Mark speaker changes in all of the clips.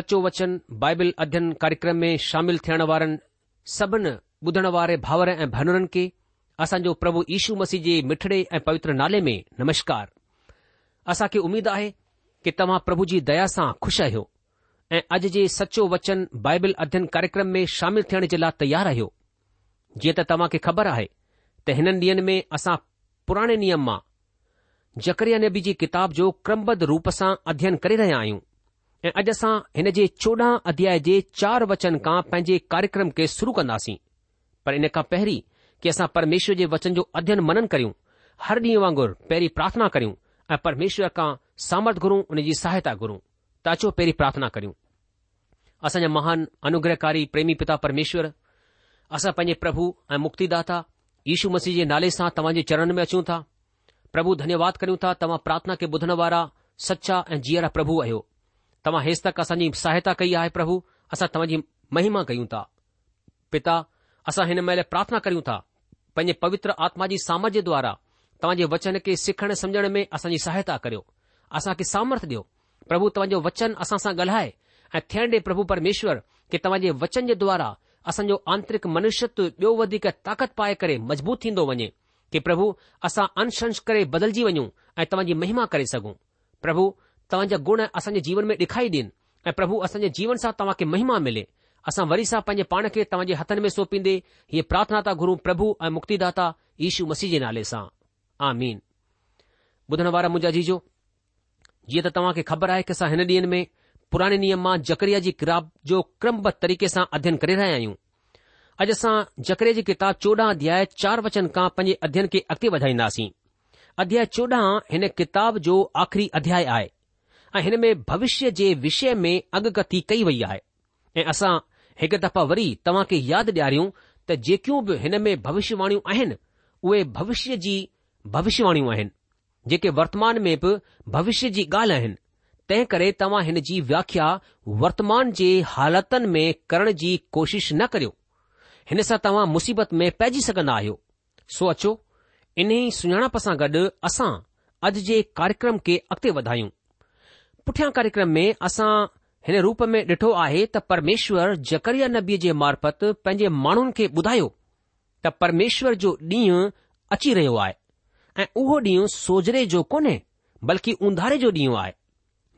Speaker 1: सचो वचन बाइबिल अध्यन कार्यक्रम में शामिल थियण वारनि सभिनी ॿुधण वारे भाउर ऐं भेनरनि खे असांजो प्रभु यीशू मसीह जे मिठड़े ऐं पवित्र नाले में नमस्कार असां खे आहे कि तव्हां प्रभु जी दया सां खु़शि आहियो ऐं अॼ जे सचो वचन बाइबिल अध्यय कार्यक्रम में शामिल थियण जे लाइ तयार आहियो जीअं त तव्हां खे ख़बर आहे त हिन ॾींहं में असां पुराणे नियम मां जकरिया नबी जी किताब जो क्रमबद्ध रूप सां अध्ययन करे रहिया आहियूं ऐं अॼु असां हिन जे चोॾहं अध्याय जे चार वचन खां पंहिंजे कार्यक्रम खे शुरू कंदासीं पर इन खां पहिरीं कि असां परमेश्वर जे वचन जो अध्ययन मनन करियूं हर ॾींहुं वांगुरु पहिरीं प्रार्थना करियूं ऐं परमेश्वर खां सामर्थ घुरूं उन जी सहायता घुरूं त अचो पहिरीं प्रार्थना करियूं असांजा महान अनुग्रहकारी प्रेमी पिता परमेश्वर असां पंहिंजे प्रभु ऐं मुक्तिदाता यीशु मसीह जे नाले सां तव्हां जे चरण में अचूं था प्रभु धन्यवाद करियूं था तव्हां प्रार्थना खे ॿुधण वारा सचा ऐं जीअरा प्रभु आहियो तव्हां हे तक असांजी सहायता कई आहे प्रभु असां तव्हांजी महिमा कयूं था पिता असां हिन महिल प्रार्थना कयूं था पंहिंजे पवित्र आत्मा जी सामर्थ्य द्वारा तव्हांजे वचन खे सिखण समुझण में असांजी सहायता करियो असांखे सामर्थ ॾियो प्रभु तव्हांजो वचन असां सां ॻाल्हाए ऐं थियण ॾे प्रभु परमेश्वर कि तव्हांजे वचन जे द्वारा असांजो आंतरिक मनुष्यत्व ॿियो वधीक ताक़त पाए करे मज़बूत थींदो वञे कि प्रभु असां अंशंश करे बदलजी वञूं ऐं तव्हांजी महिमा करे सघूं प्रभु तव्हां जा गुण असांजे जीवन में डे॒खारी ॾेअन ऐं प्रभु असांजे जीवन सां तव्हां खे महिमा मिले असां वरी सां पंजे पाण खे तव्हांजे हथनि में सोंपींदे हीअ प्रार्थना था गुरु प्रभु ऐं मुक्तिदा दाता यीशू मसीह जे नाले सां जीअं त तव्हां खे ख़बर आहे की असां हिन ॾींह में पुराने नियम मां जकरे जी किताब जो क्रमबत तरीक़े सां अध्ययन करे रहिया आहियूं अॼु असां जकरे जी किताब चोॾहं अध्याय चार वचन खां पंजे अध्यन खे अॻिते वधाईंदासीं अध्याय चोॾहं हिन किताब जो आख़िरी अध्याय आहे ऐं हिन में भविष्य जे विषय में अॻकथी कई वई आहे ऐं असां हिकु दफ़ा वरी तव्हां खे यादि ॾियारियूं त जेकियूं बि हिन में भविष्यवाणियूं आहिनि उहे भविष्य जी भविष्यवाणियूं आहिनि जेके वर्तमान में बि भविष्य जी ॻाल्हि आहिनि तंहिं करे तव्हां हिन जी व्याख्या वर्तमान जे हालतनि में करण जी कोशिश न करियो हिन सां तव्हां मुसीबत में पइजी सघंदा आहियो सो अचो इन ई सुञाणप सां गॾु असां अॼु जे कार्यक्रम खे अॻिते वधायूं पुठियां कार्यक्रम में असां हिन रूप में ॾिठो आहे त परमेश्वर जकरिया नबीअ जे मार्फत पंहिंजे माण्हुनि खे ॿुधायो त परमेश्वर जो ॾींहुं अची रहियो आहे ऐं उहो ॾींहुं सोजरे जो कोन्हे बल्कि उंधारे जो ॾींहुं आहे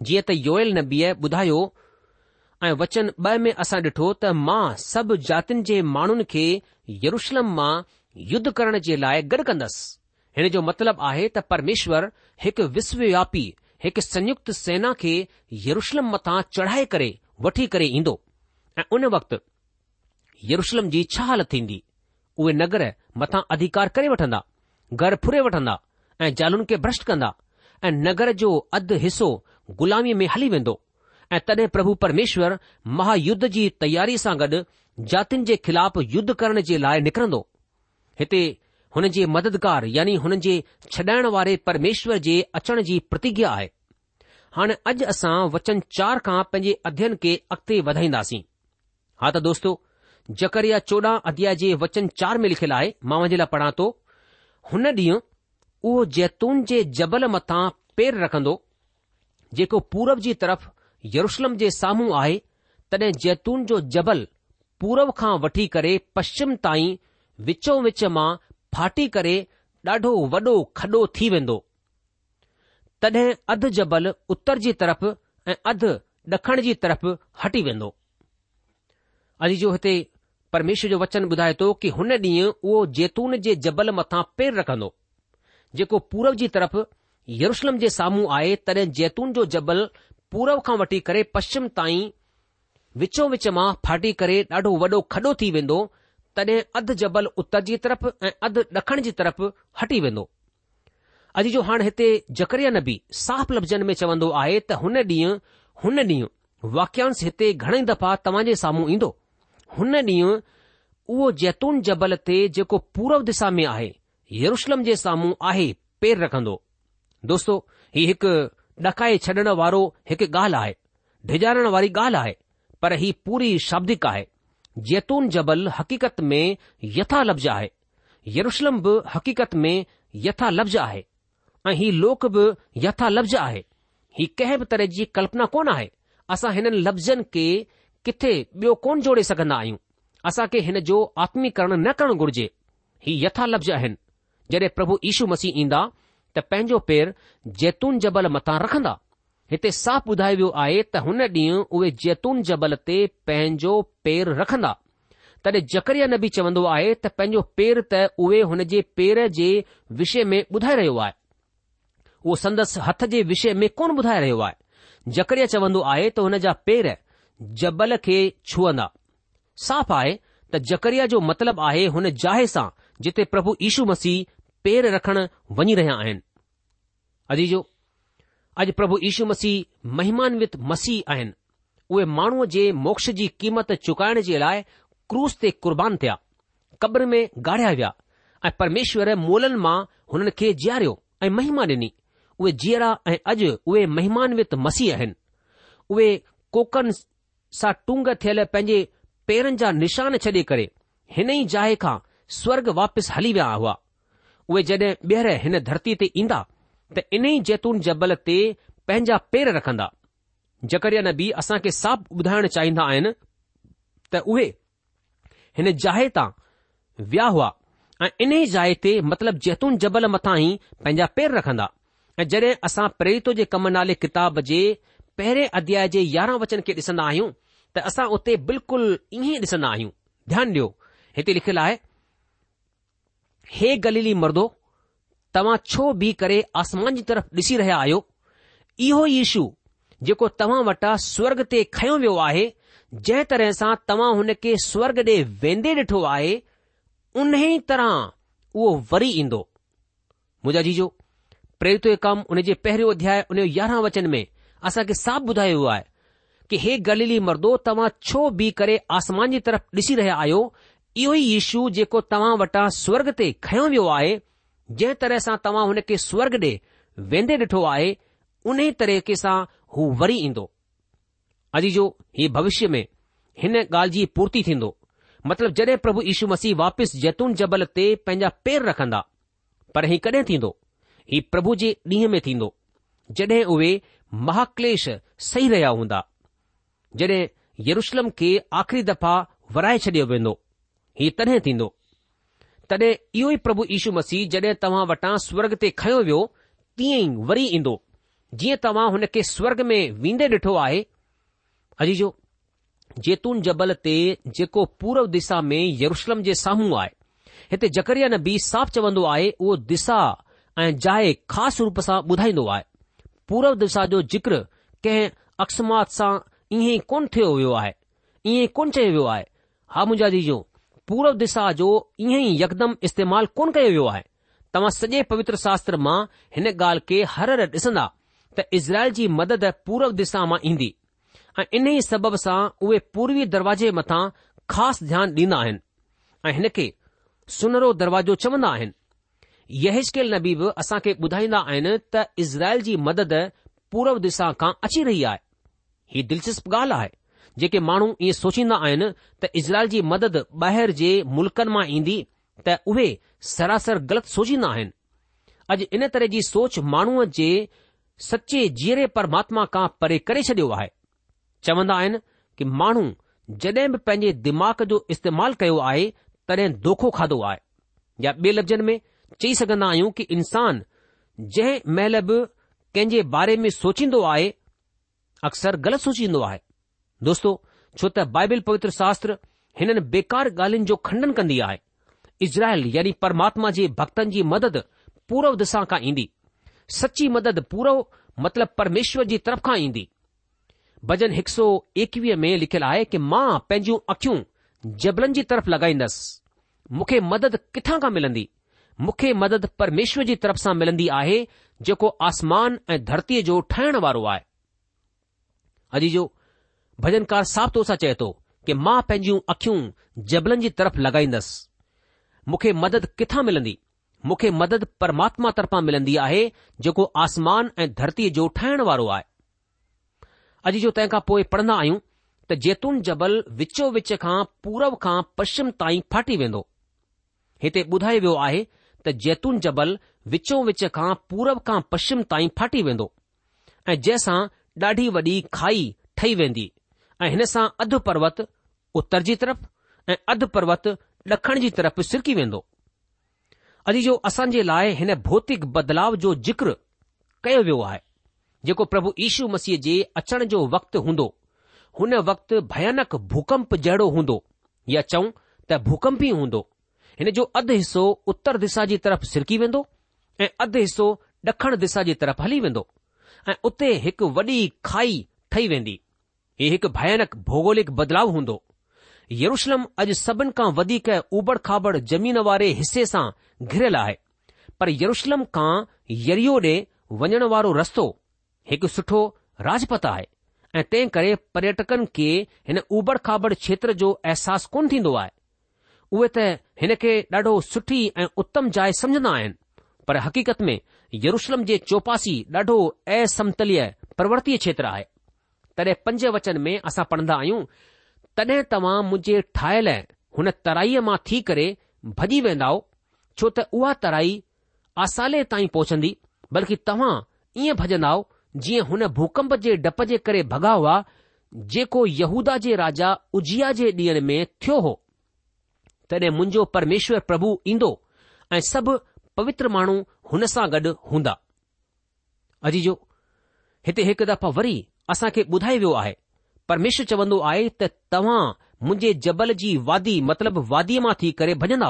Speaker 1: जीअं त योयल नबीअ ॿुधायो ऐं वचन ॿ में असां ॾिठो त मां सभु जातियुनि जे माण्हुनि खे यरुशलम मां युद्ध करण जे लाइ गॾु कंदसि हिन जो मतिलबु आहे त परमेश्वर हिकु विश्वव्यापी हिकु संयुक्त सेना खे यरुशलम मथां चढ़ाए करे वठी करे ईंदो ऐं उन वक़्त यरुशलम जी छा हालत थींदी उहे नगर मथां अधिकार करे वठंदा घर फुरे वठंदा ऐं ज़ालुनि खे भ्रष्ट कंदा ऐं नगर जो अधु हिसो ग़ुलामी में हली वेंदो ऐं तडहिं प्रभु परमेश्वर महायुद्ध जी तयारी सां गॾु जातिनि जे ख़िलाफ़ युद्ध करण जे लाइ निकिरंदो हिते हुन जे मददगार यानी हुन जे छॾाइण वारे परमेश्वर जे अचण जी प्रतिज्ञा आहे हाणे अॼु असां वचन चार खां पंहिंजे अध्ययन खे अॻिते वधाईंदासीं हा त दोस्तो जेकर इहा चोॾहं अध्याय जे वचन चार में लिखियलु आहे मां वञे लाइ पढ़ा थो हुन ॾींहुं उहो जैतून जे जबल मथां पेर रखंदो जेको पूरब जी तरफ़ यरुशलम जे साम्हूं आहे तॾहिं जैतून जो जबल पूरब खां वठी करे पश्चिम ताईं विचो विच मां फाटी करे ॾाढो वॾो खॾो थी वेंदो तॾहिं अधु जबल उत्तर जी तरफ़ ऐं अधु ॾखण जी तरफ़ हटी वेंदो अॼु जो हिते परमेश्वर जो वचन ॿुधाए थो कि हुन ॾींहुं उहो जैतून जे जबल मथां पेर रखंदो जेको पूरब जी तरफ़ यरुशलम जे साम्हूं आहे तॾहिं जैतून जो जबल पूरब खां वठी करे पश्चिम ताईं विचो विच मां फाटी करे ॾाढो वॾो खॾो थी वेंदो तॾहिं अधु जबल उत्तर जी तरफ़ ऐं अधु ॾखण जी तरफ़ हटी वेंदो अॼु जो हाणे हिते जकरिया नबी साफ़ लफ़्ज़नि में चवंदो आहे त हुन ॾींहुं हुन ॾींहुं वाक्यांश हिते घणेई दफ़ा तव्हां जे साम्हूं ईंदो हुन ॾींहुं उहो जैतून जबल ते जेको पूर्व दिशा में आहे यरुशलम जे साम्हूं आहे पेर रखंदो दोस्तो हीउ हिकु ॾकाए छॾण वारो हिकु ॻाल्हि आहे डिॼाणण वारी ॻाल्हि आहे पर हीउ पूरी शाब्दिक आहे जैतून जबल हक़ीक़त में यथा लफ़्ज़ आहे यरूशलम बि हक़ीक़त में यथा लफ़्ज़ आहे ऐं हीउ लोक बि यथा लफ़्ज़ आहे ही कंहिं बि तरह जी कल्पना कोन आहे असां हिननि लफ़्ज़नि खे किथे ॿियो कोन जोड़े सघन्दा आहियूं असां खे हिन जो आत्मीकरण न करणु घुर्जे ही यथा लफ़्ज़ आहिनि जॾहिं प्रभु ईशू मसीह ईंदा त पंहिंजो पेर जैतून जबल मथां रखंदा हिते साफ़ ॿुधायो वियो आहे त हुन ॾींहुं उहे जैतून जबल ते पंहिंजो पेर रखंदा तॾहिं जकरिया न बि चवंदो आहे त पंहिंजो पेर त उहे हुन जे पेर जे विषय में ॿुधाए रहियो आहे उहो संदसि हथ जे विषय में कोन ॿुधाए रहियो आहे जकरिया चवंदो आहे त हुन जा पेर जबल खे छुअंदा साफ़ आहे त जकरिया जो मतिलबु आहे हुन जाहे सां जिथे प्रभु यीशू मसीह पेर रखण वञी रहिया आहिनि अजीजो अॼु प्रभु ईशू मसीह महिमान मसीह आहिनि उहे माण्हूअ जे मोक्ष जी क़ीमत चुकाइण जे लाइ क्रूस ते कुर्बान थिया क़ब्र में गाढ़िया विया ऐं परमेश्वर मोलन मां हुननि खे जीअरियो ऐं महिमा डि॒नी उहे जीअरा ऐं अॼु उहे महिमान मसीह आहिनि उहे कोकनि सां टूंग थियल पंहिंजे पेरनि जा निशान छॾे करे हिन ई जाइ खां स्वर्ग वापसि हली विया हुआ उहे जड॒हिं ॿीहर हिन धरती ते ईंदा त इन ई जैतून जबल ते पंहिंजा पेर रखंदा जकरया नबी असां खे साफ़ ॿुधाइण चाहींदा आहिनि त उहे हिन जाइ तां विया हुआ ऐं इन्ही जाइ ते मतिलब जैतून जबल मथां ई पंहिंजा पेर रखंदा ऐं जॾहिं असां प्रेरित जे कम नाले किताब जे पहिरें अध्याय जे यारहं वचन खे ॾिसंदा आहियूं त असां उते बिल्कुलु ईअं ॾिसंदा आहियूं ध्यानु ॾियो हिते लिखियलु आहे हे गलीली मर्दो तव्हां छो बी करे आसमान जी तरफ़ ॾिसी रहिया आहियो इहो ई जेको तव्हां वटां स्वर्ग ते खयो वियो आहे जंहिं तरह सां तव्हां हुन खे स्वर्ग डे॒ वेंदे ॾिठो आहे उन तरह उहो वरी ईंदो मुजाजी जो प्रेरित जो उन जे पहिरियों अध्याय उन जो यारहं वचन में असांखे साफ़ ॿुधायो वियो आहे कि हे गली मर्दो तव्हां छो बीह करे आसमान जी तरफ़ ॾिसी रहिया आहियो इहो ई इशू जेको तव्हां वटां स्वर्ग ते खयो वियो आहे जंहिं तरह सां तव्हां हुन खे स्वर्ग डे॒ वेंदे डि॒ठो आहे उन तरीक़े सां हू वरी ईंदो अॼु जो हीउ भविष्य में हिन ॻाल्हि जी पूर्ती थींदो मतिलब जड॒हिं प्रभु यशु मसीह वापसि जयतून जबल ते पंहिंजा पेर रखंदा पर हीउ कॾहिं थींदो हीउ प्रभु जे ॾींहुं में थींदो जड॒हिं उहे महाक्लेश सही रहिया हूंदा जड॒हिं यरुशलम खे आख़िरी दफ़ा वराए छडि॒यो वेंदो हीअ तॾहिं थींदो तॾहिं इहो ई प्रभु यीशु मसीह जड॒हिं तव्हां वटां स्वर्ग ते खयो वियो तीअं ई वरी ईंदो जीअं तव्हां हुन खे स्वर्ग में वेंदे डि॒ठो आहे अजीजो जेतून जबल ते जेको पूर्व दिशा में यरुषलम जे साम्हूं आहे हिते जकरिया नबी साफ़ चवंदो आहे उहो दिशा ऐं जाए ख़ासि रूप सां ॿुधाईंदो आहे पूर्व दिशा जो जिक्र कंहिं अकसमात सां ईअं ई कोन थियो वियो आहे ईअं ई कोन चयो वियो आहे हा मुंहिंजा पूर्व दिशा जो ईअं ई यकदम इस्तेमालु कोन कयो वियो आहे तव्हां सॼे पवित्र शास्त्र मां हिन ॻाल्हि खे हर हर डि॒संदा त इज़राइल जी मदद पूरव दिशा मां ईंदी ऐं इन ई सबब सां उहे पूर्वी दरवाजे मथां ख़ासि ध्यानु ॾींदा आहिनि ऐ हिन खे सुनहरो दरवाजो चवंदा आहिनि यहेशकेल नबीब असांखे ॿुधाईंदा आहिनि त इज़राइल जी मदद पूर्व दिशा खां अची रही आहे ही दिलचस्प ॻाल्हि आहे जेके माण्हू ईअं सोचींदा आहिनि त इज़राइल जी मदद ॿाहिरि जे मुल्कनि मां ईंदी त उहे सरासर ग़लति सोचींदा आहिनि अॼु इन तरह जी सोच माण्हूअ जे सचे जीअरे परमात्मा खां परे करे छडि॒यो आहे चवंदा आहिनि कि माण्हू जड॒हिं बि पंहिंजे दिमाग़ जो इस्तेमालु कयो आहे तॾहिं दोखो खाधो आहे या ॿिए लफ़्ज़नि में चई सघंदा आहियूं कि इंसान जंहिं महिल बि कंहिं जे बारे में सोचींदो आहे अक्सर ग़लति सोचींदो आहे दोस्तो छो त बाइबिल पवित्र शास्त्र हिननि बेकार ॻाल्हियुनि जो खंडन कंदी आहे इज़राइल यानी परमात्मा जे भक्तनि जी मदद पूरव दिशा खां ईंदी सची मदद पूरो मतिलब परमेश्वर जी तरफ़ खां ईंदी भजन हिकु सौ एकवीह में लिखियलु आहे कि मां पंहिंजूं अखियूं जबलनि जी तरफ़ लॻाईंदसि मूंखे मदद किथां खां मिलंदी मूंखे मदद परमेश्वर जी तरफ़ सां मिलंदी आहे जेको आसमान ऐं धरतीअ जो ठाहिण वारो आहे अॼु जो भजनकार साफ़ तौर सां चए थो कि मां पंहिंजयूं अखियूं जबलनि जी तरफ़ लॻाईंदसि मूंखे मदद किथां मिलंदी मूंखे मदद परमात्मा तरफ़ां मिलंदी आहे जेको आसमान ऐं धरतीअ जो ठाहिण वारो आहे अॼु जो खां पोइ पढ़ंदा आहियूं त जैतून जबल विचो विच खां पूरब खां पश्चिम ताईं फाटी वेंदो हिते ॿुधायो वियो आहे त जैतून जबल विचो विच खां पूरब खां पश्चिम ताईं फाटी वेंदो ऐं जंहिंसां ॾाढी वॾी खाई ठही वेंदी ऐं हिन सां अधु पर्वत उत्तर जी तरफ़ ऐं अधु पर्वत ॾखण जी तरफ़ सिरकी वेंदो अॼु जो असांजे लाइ हिन भौतिक बदलाव जो जिक्र कयो वियो आहे जेको प्रभु ईशू मसीह जे अचण जो वक़्तु हूंदो हुन वक़्तु भयानक भूकंप जहिड़ो हूंदो या चऊं त भूकंप ई हूंदो हिन जो अधु हिसो उत्तर दिशा जी तरफ़ सिरकी वेंदो ऐं अधु हिसो ॾखण दिशा जी तरफ़ हली वेंदो ऐं उते हिकु वॾी खाई ठही वेंदी ई हिकु भयानक भौगोलिक बदलाव हूंदो यरुषलम अॼु सभिनि खां वधीक उबड़ खाबड़ ज़मीन वारे हिसे सां घिरयल आहे पर यरुशलम खां यरियो ॾे वञण वारो रस्तो हिकु सुठो राजपथ आहे ऐं तंहिं करे पर्यटकनि खे हिन उबड़ खाबड़ क्षेत्र जो अहसास कोन थींदो आहे उहे त हिन खे ॾाढो सुठी ऐं उत्तम जाइ समझंदा आहिनि पर हक़ीक़त में यरुशलम जे चौपासी ॾाढो असमतलीय प्रवर्तीय क्षेत्र आहे तॾहिं पंज वचन में असां पढ़ंदा आहियूं तॾहिं तव्हां मुंहिंजे ठाहियल हुन तराईअ मां थी करे भॼी वेंदा छो त उहा तराई आसाले ताईं पहुचंदी बल्कि तव्हां ईअं भॼन जीअं हुन भूकंप जे डप जे करे भॻा हुआ जेको यहूदा जे राजा उजिया जे ॾींहं में थियो हो तॾहिं मुंहिंजो परमेश्वर प्रभु ईंदो ऐं सभु पवित्र माण्हू हुन सां गॾु हूंदा अजी जो हिते हिकु दफ़ा वरी असां खे ॿुधाए वियो आहे परमेश्वर चवंदो आहे त तव्हां मुंहिंजे जबल जी वादी मतिलबु वादीअ मां थी करे भॼन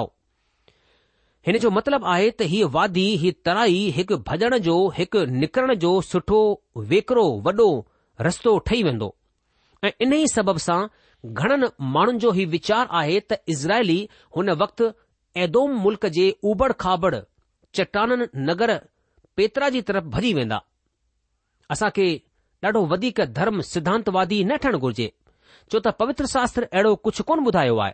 Speaker 1: हिन जो मतिलबु आहे त हीअ वादी ही तराई हिकु भॼण जो हिकु निकिरण जो सुठो वेकिरो वॾो रस्तो ठही वेंदो ऐं इन ई सबब सां घणनि माण्हुनि जो हीउ वीचार आहे त इज़राइली हुन वक़्तु ऐदोम मुल्क़ जे उबड़ खाबड़ चट्टाननि नगर पेतरा जी तरफ़ भॼी वेंदा असां खे ॾाढो वधीक धर्म सिद्धांतवादी न ठहणु घुर्जे छो त पवित्र शास्त्र अहिड़ो कुझु कोन ॿुधायो आहे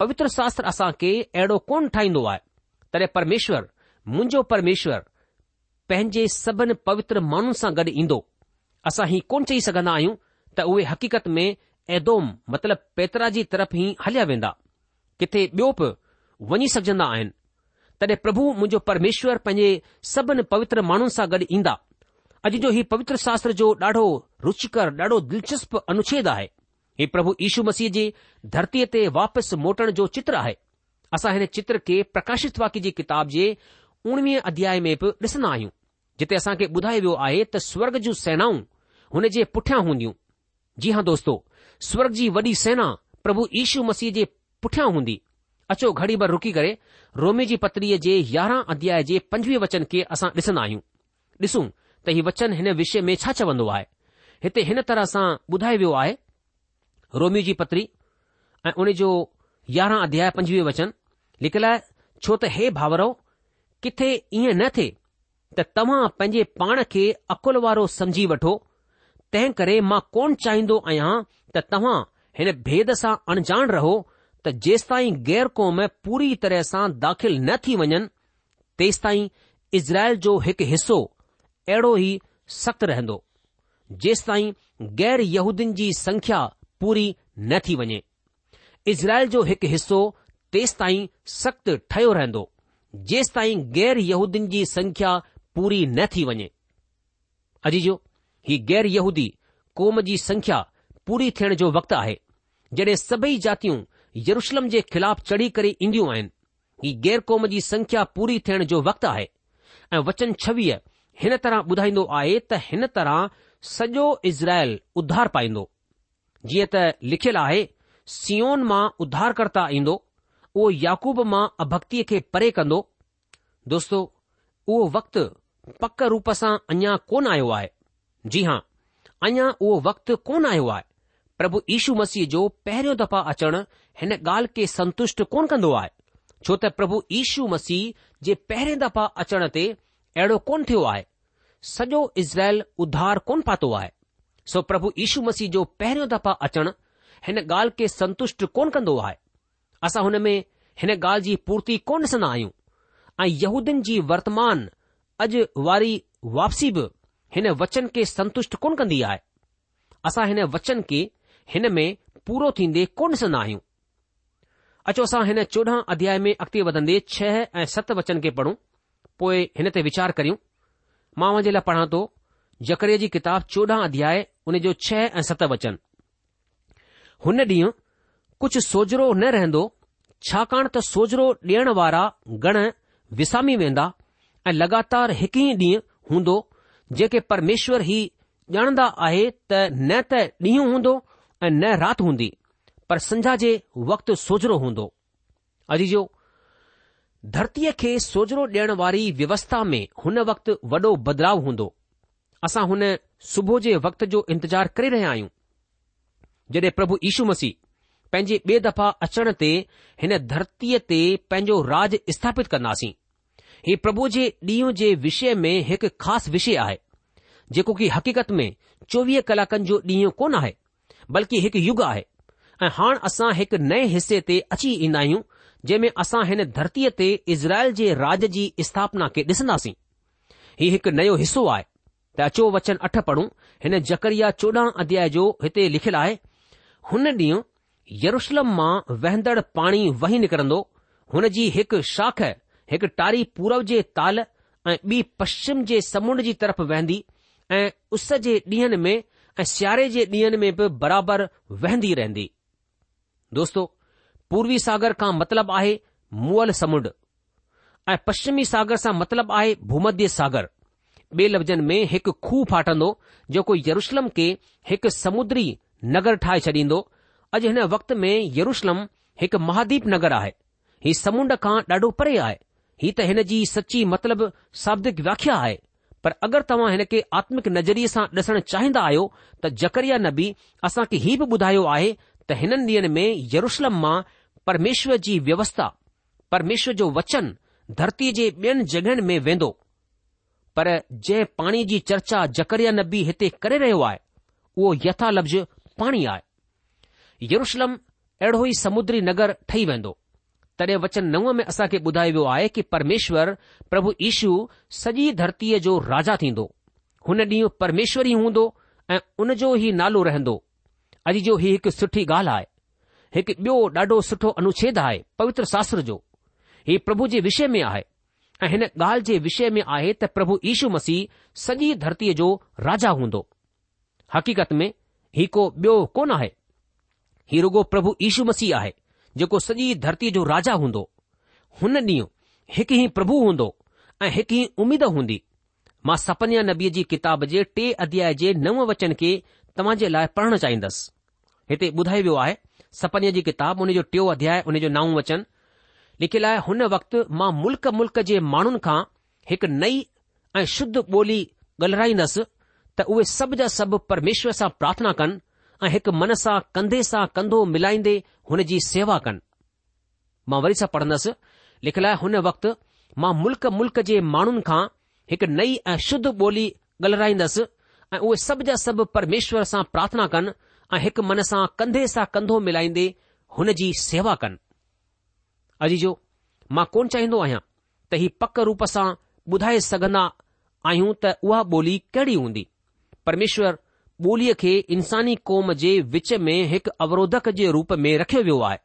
Speaker 1: पवित्र शास्त्र असां खे अहिड़ो कोन ठाहींदो आहे तॾहिं परमेश्वर मुंहिंजो परमेश्वर पंहिंजे सभिनि पवित्र माण्हुनि सां गॾु ईंदो असां हीउ कोन चई सघंदा आहियूं त उहे हक़ीक़त में ऐदोदोम मतिलब जी तरफ ई हलिया वेंदा किथे ॿियो बि वञी सघजंदा आहिनि तॾहिं प्रभु मुंहिंजो परमेश्वर पंहिंजे सभिनि पवित्र माण्हुनि सां गॾु ईंदा अॼु जो ही पवित्र शास्त्र जो ॾाढो रुचिकर ॾाढो दिलचस्प अनुच्छेद आहे हीउ प्रभु यीशू मसीह जी धरतीअ ते वापसि मोटण जो चित्र आहे असां हिन चित्र खे प्रकाशित वाक्य जी किताब जे उणिवीह अध्याय में बि ॾिसंदा आहियूं जिते असांखे ॿुधाए वियो आहे त स्वर्ग जूं सेनाऊं हुन जे पुठियां हूंदियूं जी हा दोस्तो स्वर्ग जी वॾी सेना प्रभु यीशू मसीह जे पुठियां हूंदी अचो घड़ी भर रुकी करे रोमे जी पत्रीअ जे यारहं अध्याय जे पंजवीह वचन खे असां ॾिसंदा आहियूं ॾिसूं त हीउ वचन हिन विषय में छा चवंदो आहे हिते हिन तरह सां ॿुधायो वियो आहे रोमियो जी पत्री ऐं उन जो यारहं अध्याय पंजवीह वचन लिखियलु आहे छो त हे भावराव किथे ईअं न थिए त तव्हां पंहिंजे पाण खे अकुल वारो समझी वठो तंहिं करे मां कोन चाहींदो आहियां त तव्हां हिन भेद सां अणजाण रहो त जेस ताईं गैर क़ौम पूरी तरह सां दाख़िल न थी वञनि तेसि ताईं इज़राइल जो हिकु हिसो अहिड़ो ई सख़्तु रहंदो जेसि ताईं गैर ग़ैरेहूदियुनि जी संख्या पूरी न थी वञे इज़राइल जो हिकु हिसो तेसि ताईं सख़्तु ठहियो रहंदो जेसि ताईं ग़ैर यहूदियुनि जी संख्या पूरी न थी वञे अजीजो ही गैर यहूदी क़ौम जी संख्या पूरी थियण जो वक़्तु आहे जॾहिं सभई जातियूं यरुशलम जे ख़िलाफ़ चढ़ी करे ईंदियूं आहिनि ही ग़ैर क़ौम जी संख्या पूरी थियण जो वक़्तु आहे ऐं वचन छवीह हिन तरह ॿुधाईंदो आहे त हिन तरह सॼो इज़राइल उधार पाईंदो जीअं त लिखियलु आहे सीओन मां उधारकर्ता ईंदो उहो याकूब मां अभक्तीअ खे परे कंदो दोस्तो उहो वक्तु पक रूप सां अञा कोन आयो आहे जी हां अञा उहो वक्तु कोन आयो आहे प्रभु यीशू मसीह जो पहिरियों दफ़ा अचणु हिन ॻाल्हि खे संतुष्ट कोन कंदो आहे छो त प्रभु यीशू मसीह जे पहिरें दफ़ा अचण ते अहिड़ो कोन थियो आहे सॼो इज़राइल उधार कोन पातो आहे सो प्रभु यीशु मसीह जो पहिरियों दफ़ा अचणु हिन ॻाल्हि खे संतुष्ट कोन कंदो आहे असां हुन में हिन ॻाल्हि जी पूर्ति कोन ॾिसंदा आहियूं ऐं यहूदीन जी वर्तमान अॼु वारी वापसी बि हिन वचन के संतुष्ट कोन कंदी आहे असां हिन वचन खे हिन में पूरो थीन्दे कोन ॾिसंदा आहियूं अचो असां हिन चोॾहं अध्याय में अॻिते वधंदे छह ऐं सत वचन खे पढ़ूं पोइ हिन ते वीचार करियूं मां हुन जे लाइ पढ़ां थो जकरे जी किताब चोॾहं अध्याय उन जो छह ऐं सत वचन हुन ॾींहुं कुझु सोजरो न रहंदो छाकाणि त सोजरो ॾियण वारा गण विसामी वेंदा ऐं लगातार हिकु ई ॾींहुं हूंदो जेके परमेश्वर ई ॼाणंदा आहे त न त ॾींहुं हूंदो ऐं न राति हूंदी पर संझा जे वक़्तु सोजरो हूंदो अजीजो जो धरतीअ खे सोजरो ॾियण वारी व्यवस्था में हुन वक़्तु वॾो बदलाव हूंदो असां हुन सुबुह जे वक़्त जो इंतज़ार करे रहिया आहियूं जॾहिं प्रभु यीशू मसीह पंहिंजे ॿिए दफ़ा अचण ते हिन धरतीअ ते पंहिंजो राज स्थापित कंदासीं ही प्रभु जे ॾींहुं जे विषय में हिकु ख़ासि विषय आहे जेको की हक़ीक़त में चोवीह कलाकनि जो ॾींहुं कोन आहे बल्कि हिकु युग आहे ऐं हाणे असां हिकु नए हिसे ते अची ईंदा आहियूं जंहिं में असां हिन धरतीअ ते इज़राइल जे राज जी स्थापना खे ॾिसंदासीं ही हिकु नयो हिसो आहे त अचो वचन अठ पढ़ूं हिन जकरिया चोॾहं अध्याय जो हिते लिखियलु आहे हुन ॾींहुं यरुशलम मां वहंदड़ पाणी वही निकिरंदो हुन जी हिकु शाख हिकु टारी पूरव जे ताल ऐं ॿी पश्चिम जे समुंड जी तरफ़ वहंदी ऐं उस जे ॾींहनि में ऐं सियारे जे ॾींहनि में बि बराबरि वहंदी रहंदी दोस्तो पूर्वी सागर खां मतिलबु आहे मुअल समुंड ऐं पश्चिमी सागर सां मतिलबु आहे भूमध्य सागर ॿिए लफ़्ज़नि में हिकु खूह फाटंदो जेको यरुशलम खे हिकु समुद्री नगर ठाहे छॾींदो अॼु हिन वक़्त में यरुशलम हिकु महादीप नगर आहे हीउ समुंड खां ॾाढो परे आहे ही त हिन जी सची मतिलबु शाब्दिक व्याख्या आहे पर अगरि तव्हां हिन खे आत्मिक नज़रिये सां ॾिसणु चाहिंदा आहियो त जकरिया नबी असां खे हीउ बि ॿुधायो आहे त हिननि ॾींहनि में येरुलम मां परमेश्वर जी व्यवस्था परमेश्वर जो वचन धरती जे ॿियनि जॻहियुनि में वेंदो पर जंहिं पाणी जी चर्चा जकरिया नबी हिते करे रहियो आहे उहो लफ़्ज़ पाणी आहे यरुशलम अहिड़ो ई समुद्री नगर ठही वेंदो तॾहिं वचन नव में असांखे ॿुधायो वियो आहे कि परमेश्वर प्रभु ईशू सॼी धरतीअ जो राजा थींदो हुन ॾींहुं परमेश्वर ई हूंदो ऐं उन जो ई नालो रहंदो अॼु जो ही हिकु सुठी ॻाल्हि आहे हिकु ॿियो ॾाढो सुठो अनुच्छेद आहे पवित्र शास्त्र जो ही प्रभु जे विषय में आहे ऐं हिन ॻाल्हि जे विषय में आहे त प्रभु यीशू मसीह सॼी धरतीअ जो राजा हूंदो हक़ीक़त में ही को ॿियो कोन आहे ही रुगो प्रभु यीशू मसीह आहे जेको सॼी धरतीअ जो राजा हूंदो हुन ॾींहुं हिकु ई प्रभु हूंदो ऐं हिकु ई उमीद हूंदी मां सपनिया नबीअ जी किताब जे टे अध्याय जे नव वचन खे तव्हां जे लाइ पढ़णु चाहींदसि हिते ॿुधाए वियो आहे सपने जी किताब हुन जो टियों अध्याय हुन जो नाऊं वचन लिखियलु आहे हुन वक़्तु मां मुल्क मुल्क जे माण्हुनि खां हिकु नई ऐं शुद्ध ॿोली ॻाल्हाईंदसि त उहे सभु जा सभु परमेश्वर सां प्रार्थना कनि ऐं हिकु मन सां कंधे सां कंधो मिलाईंदे हुन जी सेवा कनि मां वरी सां पढ़ंदसि लिखियलु आहे हुन वक़्तु मां मुल्क मुल्क जे माण्हुनि खां हिकु नई ऐं शुद्ध ॿोली ॻाल्हाईंदसि ऐं उहे सभु जा सभु परमेश्वर सां प्रार्थना कनि ऐं हिकु मन सां कंधे सां कंधो मिलाईंदे हुन जी सेवा कनि अजी जो मां कोन चाहींदो आहियां त हीउ पक रूप सां ॿुधाए सघंदा आहियूं त उहा ॿोली कहिड़ी हूंदी परमेश्वर ॿोलीअ खे इंसानी क़ौम जे विच में हिकु अवरोधक जे रूप में रखियो वियो आहे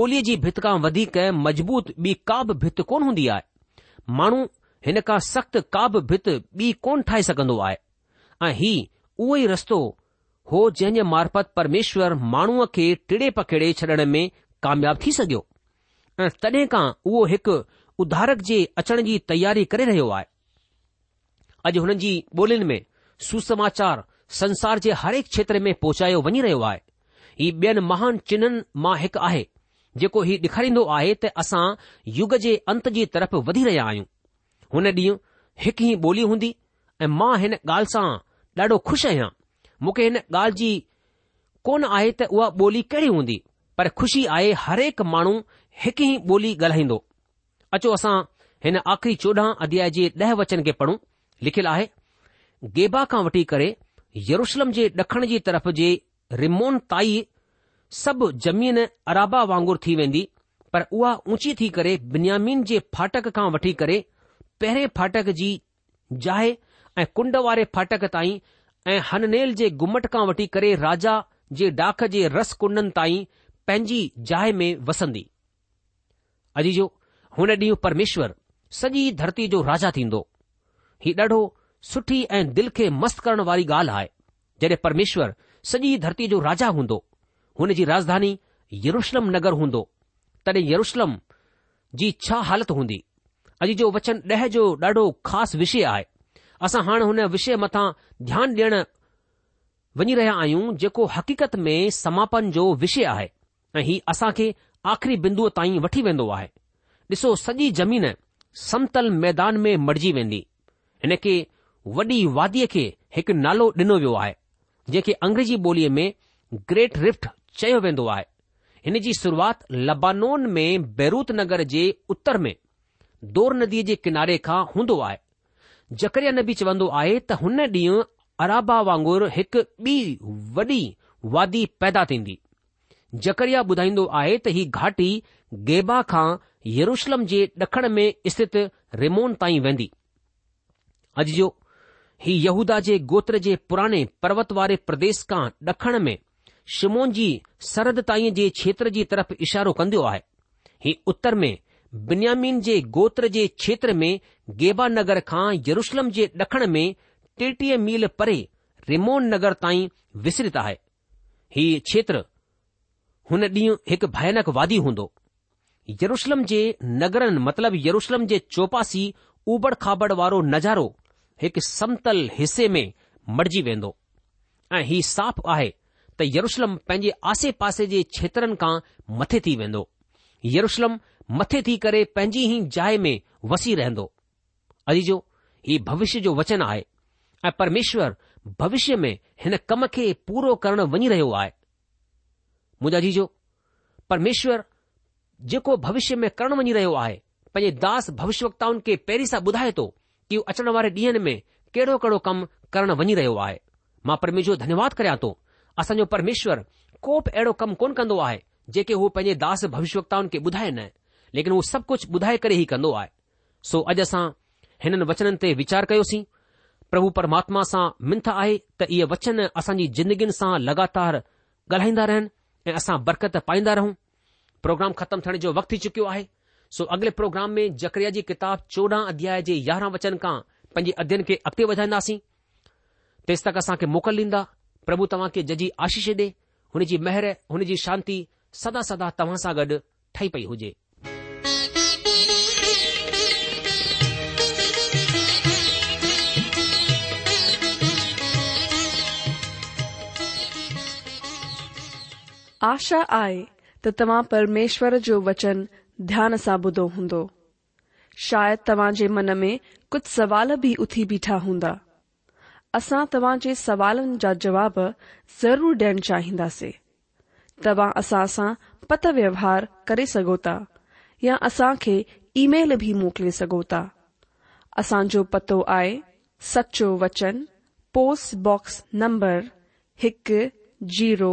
Speaker 1: ॿोलीअ जी भित खां वधीक मज़बूत ॿी का बि भित कोन हूंदी आहे माण्हू हिन खां सख़्त बि भित ॿी कोन ठाहे सघंदो आहे ऐं हीउ उहो ई रस्तो हो जंहिं जे मार्फत परमेश्वर माण्हूअ खे टिड़े पकिड़े छॾण में कामयाब थी सघियो ऐं तॾहिं खां उहो हिकु उधारक जे अचण जी तयारी करे रहियो आहे अॼु हुननि जी ॿोलियुनि में सुसमाचार संसार जे हर हिकु क्षेत्र में पहुचायो वञी रहियो आहे हीउ ॿियनि महान चिन्हनि मां हिकु आहे जेको ही ॾेखारींदो आहे त असां युग जे अंत जी तरफ़ वधी रहिया आहियूं हुन ॾींहुं हिकु ई ॿोली हूंदी ऐं मां हिन ॻाल्हि सां ॾाढो खु़शि आहियां मूंखे हिन ॻाल्हि जी कोन आहे त उहा ॿोली कहिड़ी हूंदी पर खु़शी आहे हर हिकु माण्हू हिकु ई ॿोली ॻाल्हाईंदो अचो असां हिन आख़िरी चोॾहं अध्याय जे ॾह वचन खे पढ़ूं लिखियलु आहे गेबा खां वठी करे यरुशलम जे ॾखण जी तरफ़ जे रिमोन ताईं सभु ज़मीन अराबा वांगुर थी वेंदी पर उहा ऊची थी करे बिन्यामीन जे फाटक खां वठी करे पहिरें फाटक जी जाए ऐं कुंड वारे फाटक ताईं ऐं हननेल जे घुमट खां वठी करे राजा जे डाख जे रस कुंडनि ताईं पंहिंजी जाइ में वसंदी अॼु जो हुन ॾींहुं परमेश्वर सॼी धरती जो राजा थींदो हीउ ॾाढो सुठी ऐं दिल खे मस्त करण वारी ॻाल्हि आहे जॾहिं परमेश्वर सॼी धरती जो राजा हूंदो हुन जी राजधानी यरुषलम नगर हूंदो तॾहिं यरुषलम जी छा हालति हूंदी अॼु जो वचन ॾह जो ॾाढो ख़ासि विषय आहे असां हाणे हुन विषय मथां ध्यानु ॾियण वञी रहिया आहियूं जेको हक़ीक़त में समापन जो विषय आहे ऐं हीउ असां खे आख़िरी बिंदुअ ताईं वठी वेंदो आहे ॾिसो सॼी ज़मीन समतल मैदान में मड़िजी वेंदी हिन खे वॾी वादीअ खे हिकु नालो ॾिनो वियो आहे जंहिंखे अंग्रेज़ी ॿोलीअ में ग्रेट रिफ्ट चयो वेंदो आहे हिन जी शुरूआत लबानोन में बैरूत नगर जे उत्तर में दोर नदीअ जे किनारे खां हूंदो आहे जकरिया नबी चवंदो आहे त हुन ॾींहुं अराबा वांगुरु हिकु ॿी वॾी वादी पैदा थींदी जकरिया ॿुधाईंदो आहे त ही घाटी गेबा खां यरुशलम जे ॾखण में स्थित रिमोन ताईं वेंदी जो ही यहूदा जे गोत्र जे पुराणे पर्वत वारे प्रदेश खां डखण में शिमोन जी सरहद ताईं जे क्षेत्र जी तरफ़ इशारो कंदो आहे ही उत्तर में बिन्यामीन जे गोत्र जे क्षेत्र में गेबा नगर खां यरुशलम जे ॾखण में टेटीह मील परे रिमोन नगर ताईं विसरित आहे ही क्षेत्र हुन ॾींहुं हिकु भयानक वादी हूंदो यरुशलम जे नगरनि मतिलब यरुशलम जे चौपासी उबड़ खाबड़ वारो नज़ारो हिकु समतल हिस्से में मटिजी वेंदो ऐं ही साफ़ आहे त यरुशलम पंहिंजे आसे पासे जे क्षेत्रनि खां मथे थी वेंदो यरुशलम मथे थी करे पंहिंजी ही जाइ में वसी रहंदो अजीजो हीउ भविष्य जो वचन आहे ऐं परमेश्वर भविष्य में हिन कम खे पूरो करणु वञी रहियो आहे मुंहिंजो अजीजो परमेश्वर जेको भविष्य में करणु वञी रहियो आहे पंहिंजे दास भविष्यताउनि खे पहिरीं सां ॿुधाए थो कि अचण वारे ॾींहनि में कहिड़ो कहिड़ो कमु करणु वञी रहियो आहे मां परमेश्वर जो धन्यवाद करिया थो असांजो परमेश्वर को बि अहिड़ो कमु कोन्ह कंदो आहे जेके हू पंहिंजे दास भविष्यताऊं खे ॿुधाए न लेकिन उहो सभु कुझु ॿुधाए करे ई कंदो आहे सो अॼु असां हिननि वचननि ते वीचार कयोसीं प्रभु परमात्मा सां मिंथ आहे त इहे वचन असांजी जिंदगीन सां लॻातार ॻाल्हाईंदा रहनि ऐं असां बरकत पाईंदा रहूं प्रोग्राम ख़तम थियण जो वक़्तु थी चुकियो आहे सो अॻिले प्रोग्राम में जकरिया जी किताब चोॾहं अध्याय जे यारहं वचन खां पंहिंजे अध्ययन खे अॻिते वधाईंदासीं तेसि तक असांखे मोकल ॾींदा प्रभु तव्हां खे जजी आशीष ॾे हुन जी हुनजी हुन जी शांती सदा सदा तव्हां सां गॾु ठही पई हुजे
Speaker 2: आशा आहे त तव्हां परमेश्वर जो वचन ध्यान सां ॿुधो हूंदो शायदि तव्हां मन में कुछ सवाल भी उथी बीठा हुंदा असां तव्हां सवालन सवालनि जा जवाब ज़रूर ॾियण चाहिंदासीं तव्हां असां सां पत व्यवहार करे सगोता या असां खे ईमेल भी मोकिले सगोता था जो पतो आए सचो वचन पोस्ट बॉक्स नंबर हिकु जीरो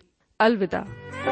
Speaker 2: अलविदा